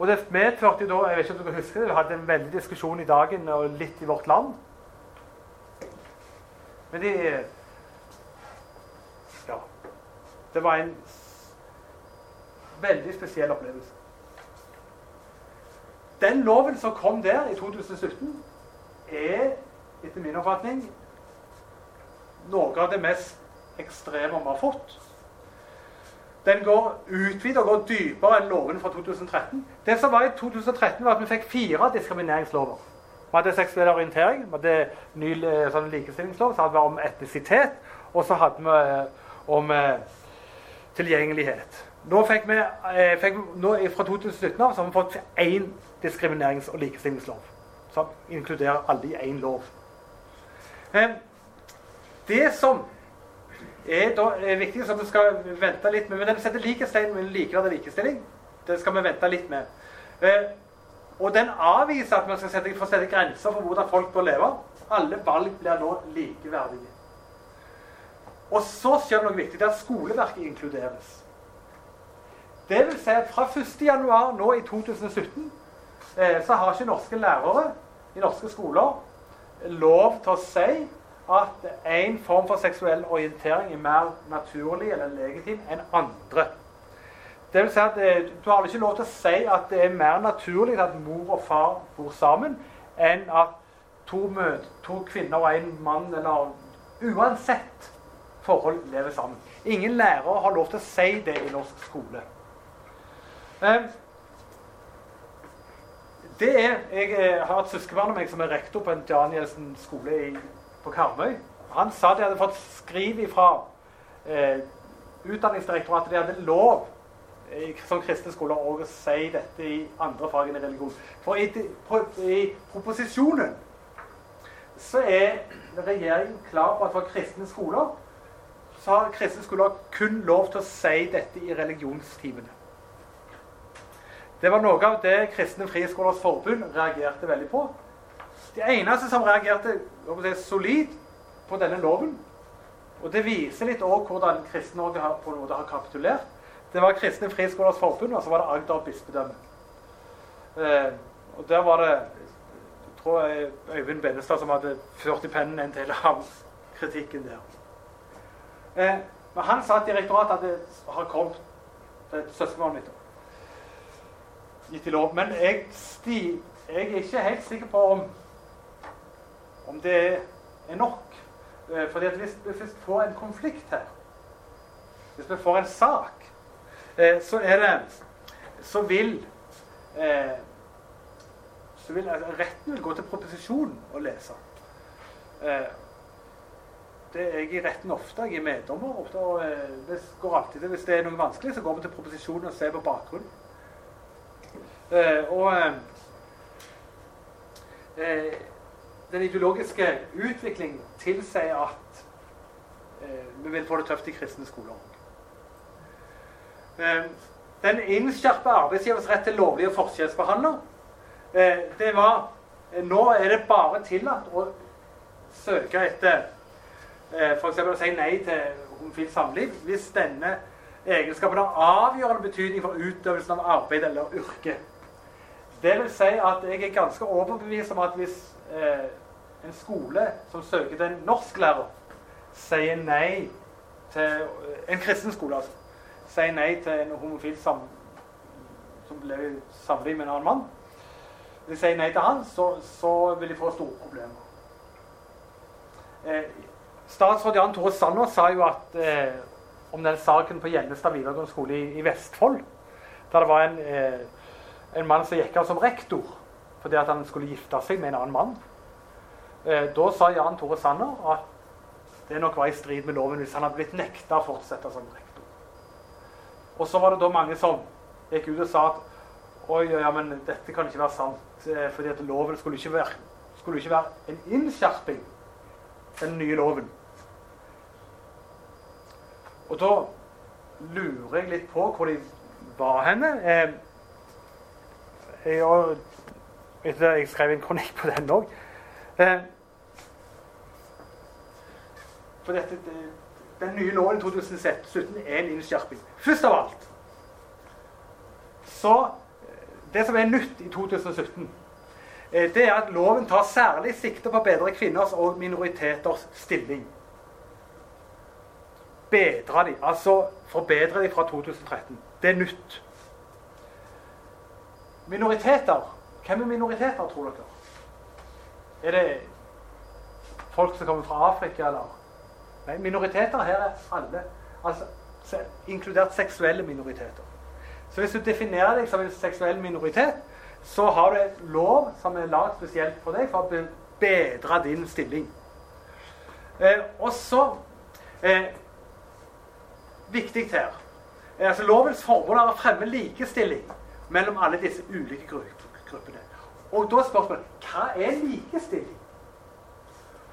Og det medførte da jeg vet ikke om dere husker det, Vi hadde en veldig diskusjon i dagen og litt i Vårt Land. Men de det var en veldig spesiell opplevelse. Den loven som kom der i 2017, er etter min oppfatning noe av det mest ekstreme vi har fått. Den går utvidet og går dypere enn lovene fra 2013. Det som var i 2013, var at vi fikk fire diskrimineringslover. Vi hadde seksuell orientering, vi hadde ny eh, sånn likestillingslov, så hadde vi om etnisitet, og så hadde vi eh, om eh, tilgjengelighet. Nå fikk vi, fikk, nå Fra 2017 av så har vi fått én diskriminerings- og likestillingslov. Som inkluderer alle i én lov. Det som er, da, er viktig, som vi skal vente litt med Men den setter likestilling med likeverdig likestilling. Det skal vi vente litt med. Eh, og den avviser at man skal sette, få sette grenser for hvordan folk bør leve. Alle valg blir nå likeverdige. Og så skjer det noe viktig. Det er at skoleverket inkluderes. Det vil si at fra 1.1. nå i 2017 eh, så har ikke norske lærere i norske skoler lov til å si at en form for seksuell orientering er mer naturlig eller legitim enn andre. Det vil si at eh, Du har ikke lov til å si at det er mer naturlig at mor og far bor sammen, enn at to, mød, to kvinner og en mann eller Uansett forhold lever sammen. Ingen lærere har lov til å si det i norsk skole. Ehm, det er, Jeg eh, har et søskenbarn av meg som er rektor på en Danielsen skole i, på Karmøy. Han sa de hadde fått skriv fra eh, Utdanningsdirektoratet. De hadde lov i, som kristne skoler å si dette i andre fag enn religion. For i, på, i proposisjonen så er regjeringen klar på at for kristne skoler så har kristne skoler kun lov til å si dette i religionstimene. Det var noe av det Kristne Friskolers Forbund reagerte veldig på. De eneste som reagerte si, solid på denne loven, og det viser litt også hvordan Kristen-Norge på en måte har kapitulert, det var Kristne Friskolers Forbund, og så var det Agder bispedømme. Eh, og der var det jeg tror jeg, Øyvind Bennestad som hadde ført i pennen en del av kritikken der. Eh, men han sa at direktoratet hadde, har kommet til søskenbarnet mitt. Gitt i lov. Men jeg, sti, jeg, er ikke helt sikker på om, om det er nok. Eh, fordi at hvis, vi vi får en konflikt her, hvis vi får en sak, eh, så er det Så vil eh, så vil altså, Retten vil gå til proposisjonen og lese. Det er jeg i retten ofte. Jeg er meddommer ofte. og det går alltid, Hvis det er noe vanskelig, så går vi til proposisjonen og ser på bakgrunnen. Og den ideologiske utvikling tilsier at eh, vi vil få det tøft i kristne skoler. Eh, den innskjerpa arbeidsgivers rett til lovlig å forskjellsbehandle. Eh, det var Nå er det bare tillatt å søke etter eh, f.eks. å si nei til homofilt samliv hvis denne egenskapen har avgjørende betydning for utøvelsen av arbeid eller yrke. Det vil si at jeg er ganske overbevist om at hvis eh, en skole som søker til en norsklærer, sier nei til En kristen skole, altså. Sier nei til en homofil sam, som lever samliv med en annen mann. Hvis de sier nei til han, så, så vil de få store problemer. Eh, statsråd Jan Tore Sanner sa jo at eh, om den saken på Gjennestad videregående skole i, i, Vestfold, der det var en, eh, en mann som gikk av som rektor fordi at han skulle gifte seg med en annen mann. Eh, da sa Jan Tore Sanner at det nok var i strid med loven hvis han hadde blitt nekta å fortsette som rektor. Og så var det da mange som gikk ut og sa at oi, ja, men dette kan ikke være sant, eh, fordi at loven skulle ikke være, skulle ikke være en innskjerping, den nye loven. Og da lurer jeg litt på hvor de var henne. Eh, jeg, jeg skrev en kronikk på den òg. Eh, for dette, den nye loven i 2017 er en innskjerping. Først av alt så Det som er nytt i 2017, eh, det er at loven tar særlig sikte på å bedre kvinners og minoriteters stilling. Bedre de, altså forbedre de fra 2013. Det er nytt. Minoriteter. Hvem er minoriteter, tror dere? Er det folk som kommer fra Afrika, eller? Nei, minoriteter her er alle. Altså, inkludert seksuelle minoriteter. Så hvis du definerer deg som en seksuell minoritet, så har du et lov som er lagd spesielt for deg for å bedre din stilling. Eh, og så eh, Viktig her eh, altså Lovens formål er å fremme likestilling mellom alle disse ulike gruppene. Og da spørsmålet hva er likestilling?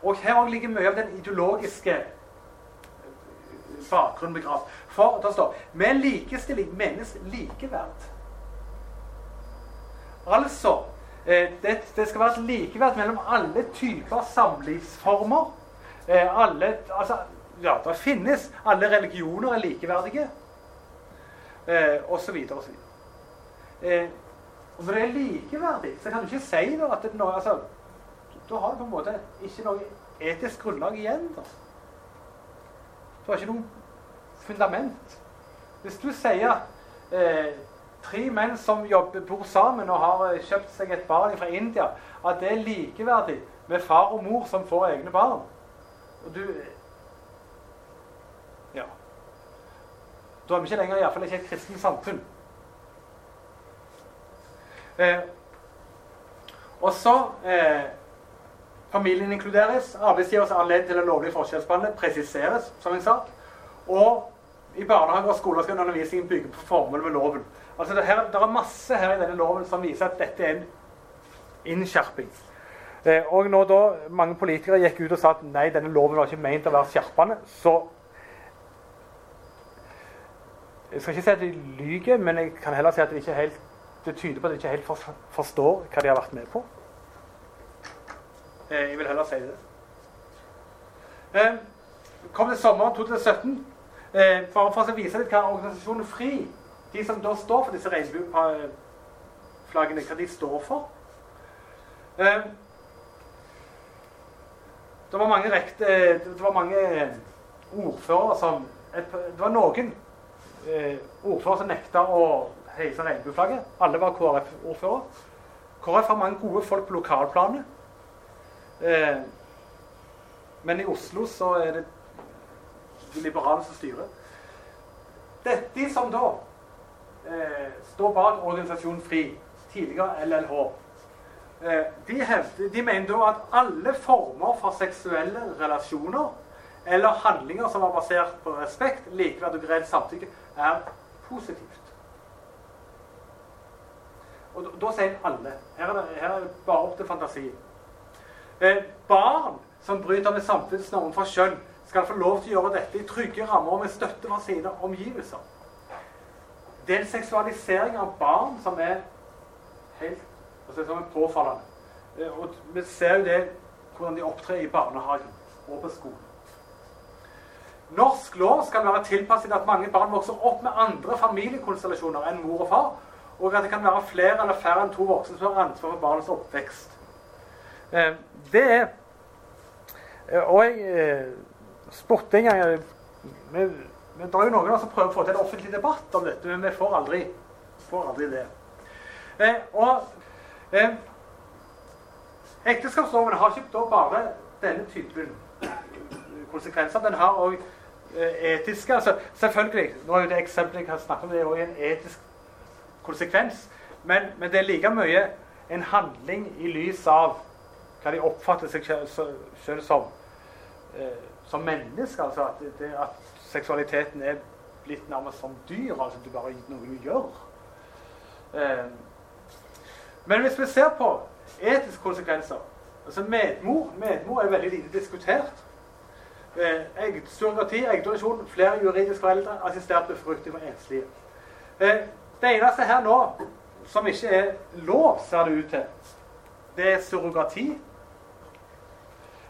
Og her ligger mye av den ideologiske bakgrunnen begravd. For det står med likestilling menes likeverd. Altså eh, det, det, skal være et likeverd mellom alle typer samlivsformer. Eh, alle, altså, ja, det finnes Alle religioner er likeverdige. Eh, og så videre og så videre. Eh, og når det er likeverdig, så kan du ikke si da, at det er noe, altså, da har du på en måte ikke noe etisk grunnlag igjen. da. Du har ikke noe fundament. Hvis du sier eh, tre menn som jobber, bor sammen og har eh, kjøpt seg et barn fra India, at det er likeverdig med far og mor som får egne barn og du, Ja. Da er vi ikke lenger iallfall ikke et kristent samfunn. Eh, og så eh, Familien inkluderes. Arbeidsgivers anledning til å lovlig forskjellsbehandle presiseres, som jeg sa. Og i barnehager og skoler skal undervisningen bygge på formålet med loven. Altså det, her, det er masse her i denne loven som viser at dette er en innskjerping. Eh, og når da mange politikere gikk ut og sa at nei, denne loven var ikke ment å være skjerpende, så Jeg skal ikke si at de lyver, men jeg kan heller si at de ikke helt det tyder på at de ikke helt forstår hva de har vært med på. Eh, jeg vil heller si det. Eh, kom det sommeren 2017. Eh, for, for å vise litt hva organisasjonen FRI, de som da står for disse regnbueflaggene, hva de står for. Det var mange, rekte, det var mange ordførere som Det var noen ordførere som nekta å heise regnbueflagget. Alle var KrF-ordfører. KrF har mange gode folk på lokalplanet. Eh, men i Oslo så er det de liberale som styrer. Dette som da eh, står bak organisasjonen FRI, tidligere LLH, eh, de, hevde, de mener da at alle former for seksuelle relasjoner eller handlinger som er basert på respekt, likeverd og greit samtykke, er positivt. Og da, sier alle. Her er, det, her er det bare opp til fantasi. Eh, barn som bryter med samfunnsnormen for kjønn, skal få lov til å gjøre dette i trygge rammer med støtte fra sine omgivelser. Det er en seksualisering av barn som er helt altså, som er påfallende. Eh, og vi ser jo det hvordan de opptrer i barnehagen og på skolen. Norsk lov skal være tilpasset at mange barn vokser opp med andre familiekonstellasjoner enn mor og far, og at det kan være flere eller færre enn to voksne som har ansvar for barnets oppvekst. Eh, det er eh, Og jeg spurte en gang vi, vi drar jo noen som prøver å få til en offentlig debatt om dette, men vi får aldri, får aldri det. og Ekteskapsloven har ikke bare denne typen konsekvenser. Den har òg eh, etiske altså, Selvfølgelig, nå er jo det eksempelet jeg har snakket om, det er også en etisk konsekvens. Men, men, det er like mye en handling i lys av hva de oppfatter seg selv som eh, som mennesker. Altså at, det, at, seksualiteten er blitt nærmest som dyr. altså Du bare noe du gjør. Eh, men hvis vi ser på etiske konsekvenser altså Medmor medmor er veldig lite diskutert. Eh, surrogati, eggdonasjon, flere juridiske foreldre, assistert befruktning for enslige. Eh, det eneste her nå som ikke er lov, ser det ut til, det er surrogati.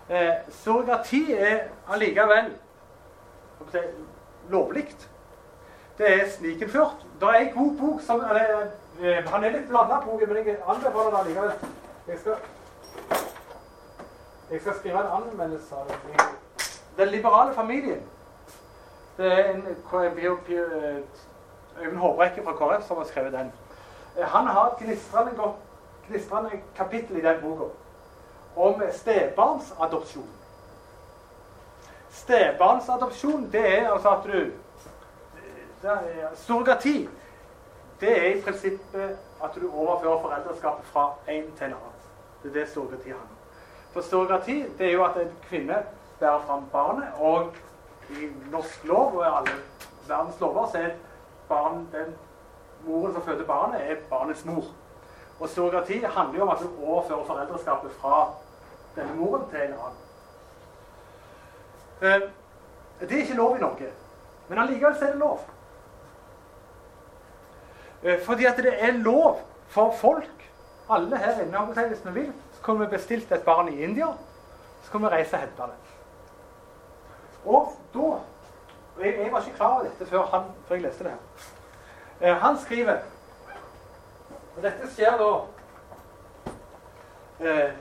Eh, surrogati er allikevel lovlig. Det er snikinnført. Det er en god bok som eller, eh, Han er litt blanda, boken, men jeg anbefaler den allikevel. Jeg skal, jeg skal skrive en anmeldelse av den. Den liberale familien. Det er en Øyvind Håbrekke fra KrF som har skrevet den. Eh, han har et gnistrende, gnistrende kapittel i den boka om stebarnsadopsjon. Stebarnsadopsjon, det er altså at du Surrogati, det er i prinsippet at du overfører foreldreskapet fra en til en annen. Det er det surrogati handler om. For surrogati det er jo at en kvinne bærer fram barnet, og i norsk lov og i alle verdens lover så er barn, den moren som føder barnet, er barnets mor. Og surrogati handler jo om at du overfører foreldreskapet fra denne moren til en annen. Eh, det er ikke lov i Norge, men allikevel er det lov. Eh, fordi at det er lov for folk, alle her inne, hvis vi vil, så kunne vi bestilt et barn i India, så kunne vi reise og hente det. Og da jeg, jeg, var ikke klar over dette før, han, før jeg leste det her. Eh, han skriver Og dette skjer da eh,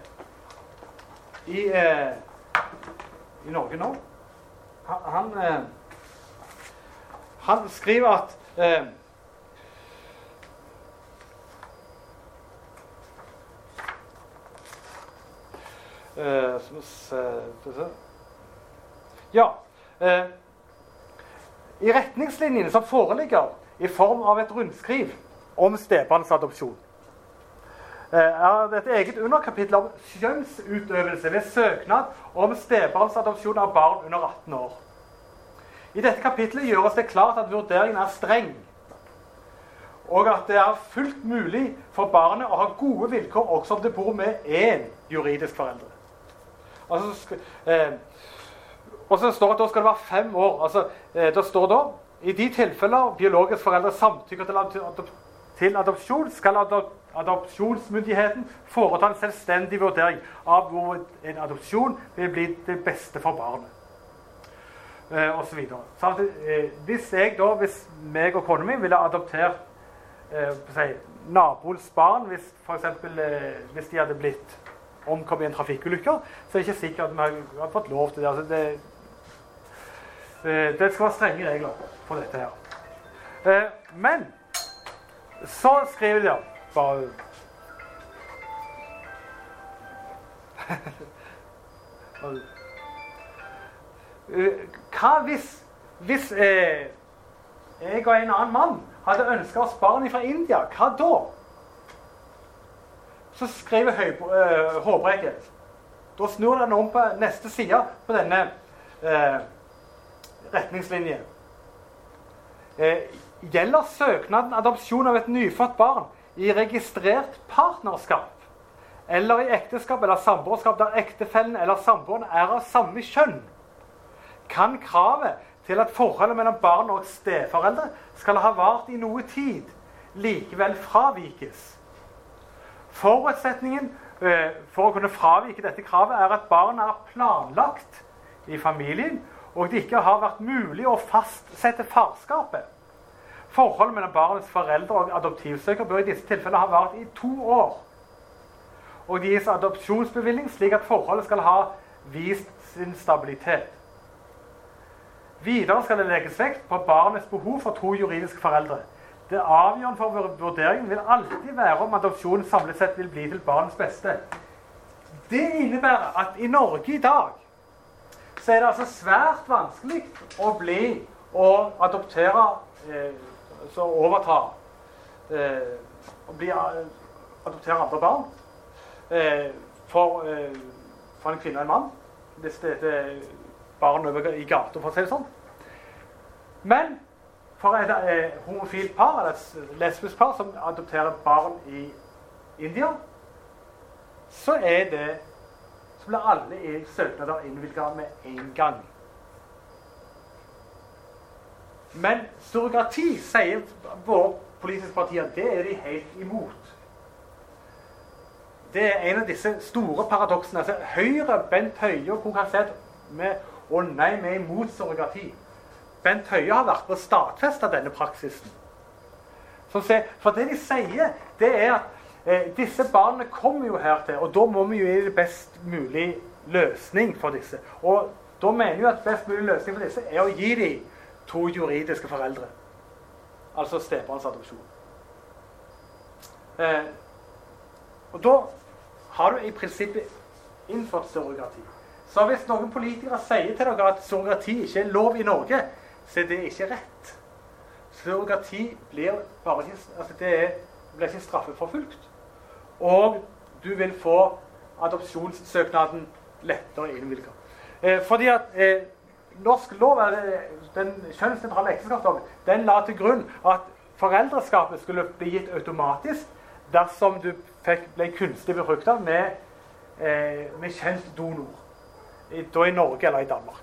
i, eh, i Norge nå. Han, han, eh, han skriver at Uh, ja. Uh, I retningslinjene som foreligger i form av et rundskriv om stebarnsadopsjon, Jeg er det et eget underkapittel om skjønnsutøvelse ved søknad om stebarnsadopsjon av barn under 18 år. I dette kapitlet gjøres det klart at vurderingen er streng, og at det er fullt mulig for barnet å ha gode vilkår også om det bor med én juridisk forelder. Altså, eh, og så står det at da skal det være fem år. Altså, eh, det står da i de tilfeller biologiske foreldre samtykker til, adop til adopsjon, skal adop adopsjonsmyndigheten foreta en selvstendig vurdering av hvor en adopsjon vil bli det beste for barnet. Eh, og så videre. Eh, hvis jeg da, hvis meg og kona mi ville adoptert eh, si, naboens barn, hvis, for eksempel, eh, hvis de hadde blitt omkommet i en trafikkulykke, så er det ikke sikkert at vi hadde fått lov til det. Altså det, det skal være strenge regler for dette her. Eh, men så skriver de bare Hva hvis, hvis eh, jeg og en annen mann hadde ønska oss barn fra India? Hva da? Så skriver Håbrekke Da snur den om på neste side på denne eh, retningslinje. Eh, gjelder søknaden adopsjon av et nyfødt barn i registrert partnerskap eller i ekteskap eller samboerskap der ektefellen eller samboeren er av samme kjønn, kan kravet til at forholdet mellom barn og steforeldre skal ha vart i noe tid, likevel fravikes. Forutsetningen eh, for å kunne fravike dette kravet er at barnet er planlagt i familien, og det ikke har vært mulig å fastsette farskapet. Forholdet mellom barnets foreldre og adoptivsøker bør i disse tilfellene ha vart i to år. Og det gis adopsjonsbevilling slik at forholdet skal ha vist sin stabilitet. Videre skal det legges vekt på barnets behov for to juridiske foreldre. Det avgjørende for vurderingen vil alltid være om adopsjonen samlet sett vil bli til barnets beste. Det innebærer at i Norge i dag så er det altså svært vanskelig å bli og adoptere eh, Så overta eh, Å bli eh, adoptere andre barn eh, for, eh, for, en kvinne og en mann. Hvis det er barn over i gata, for å si det sånn. Men for et eh, homofilt par, eller et lesbisk par, som adopterer barn i India, så er det så blir alle søknader innvilga med en gang. Men surrogati, sier våre politiske partier, det er de helt imot. Det er en av disse store paradoksene. Altså, Høyre, Bent Høie og hvor med å nei, vi er imot surrogati. Bent Høie har vært på å stadfeste denne praksisen. For det de sier, det er at eh, disse barna kommer jo her til, og da må vi jo gi det best mulig løsning for disse. Og da mener vi at best mulig løsning for disse er å gi dem to juridiske foreldre. Altså stebarnsadopsjon. Eh, og da har du i prinsippet innført surrogati. Så hvis noen politikere sier til dere at surrogati ikke er lov i Norge, så er det ikke rett. Surrogati blir bare ikke, altså det er, blir ikke straffeforfulgt. Og du vil få adopsjonssøknaden lettere innvilga. Eh, fordi at eh, norsk lov, den kjønnsnøytrale ekteskapsloven, den la til grunn at foreldreskapet skulle bli gitt automatisk dersom du fikk, ble kunstig befrukta med, eh, med kjent donor. I, da i Norge eller i Danmark.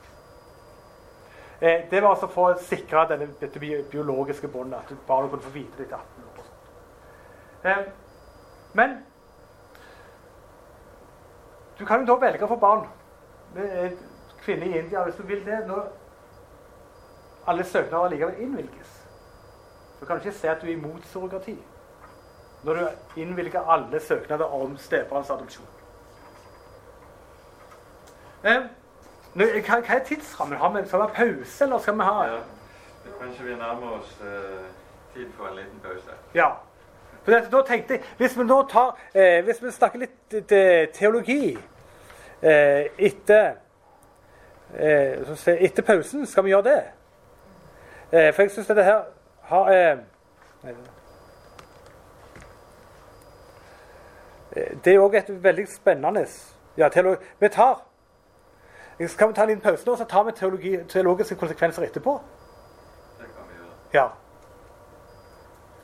Eh, det var altså for å sikre denne, dette biologiske båndet, at barnet kunne få vite det etter 18 år. Eh, men du kan jo da velge å få barn med kvinne i India hvis du vil det. når alle søknader likevel innvilges. Så kan du ikke se at du er imot surrogati når du innvilger alle søknader om stebarnsadopsjon. Eh, hva, hva, er tidsrammen? Har vi, skal vi ha pause, eller skal vi ha ja. Kanskje vi nærmer oss eh, tid for en liten pause. Ja. Tenkte Hvis vi nå tar, eh, hvis vi snakker litt eh, teologi eh, etter, eh, etter pausen, skal vi gjøre det? for jeg syns dette her har nei, Det er òg et veldig spennende ja, teologi. Vi tar Skal vi ta en liten pause nå, så tar vi teologi, teologiske konsekvenser etterpå? Det kan vi gjøre. Ja.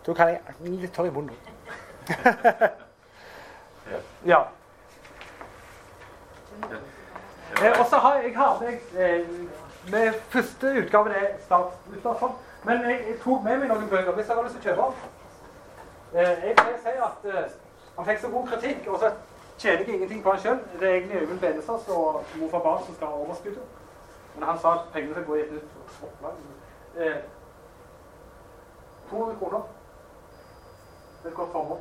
Da kan jeg litt tørr i munnen. ja. Eh, og så har jeg har med eh, med første utgaven er startutgave. Men jeg, jeg, tok med meg noen bøker hvis jeg har lyst til å kjøpe. Eh, jeg pleier å si at eh, han fikk så god kritikk, og så tjener jeg ingenting på han sjøl. Det er egentlig Øyvind Benestad og mor for barn som skal ha overskuddet. Men han sa at pengene skal gå i et nytt opplag. Eh, 200 kroner. Det er et godt formål.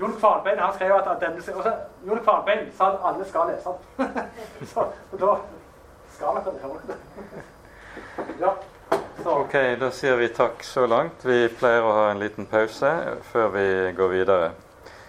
Jon Kvalbein han skrev at denne, også, Jon Kvalbein sa at alle skal lese den. så da skal dere høre det. ja. Ok, da sier vi takk så langt. Vi pleier å ha en liten pause før vi går videre.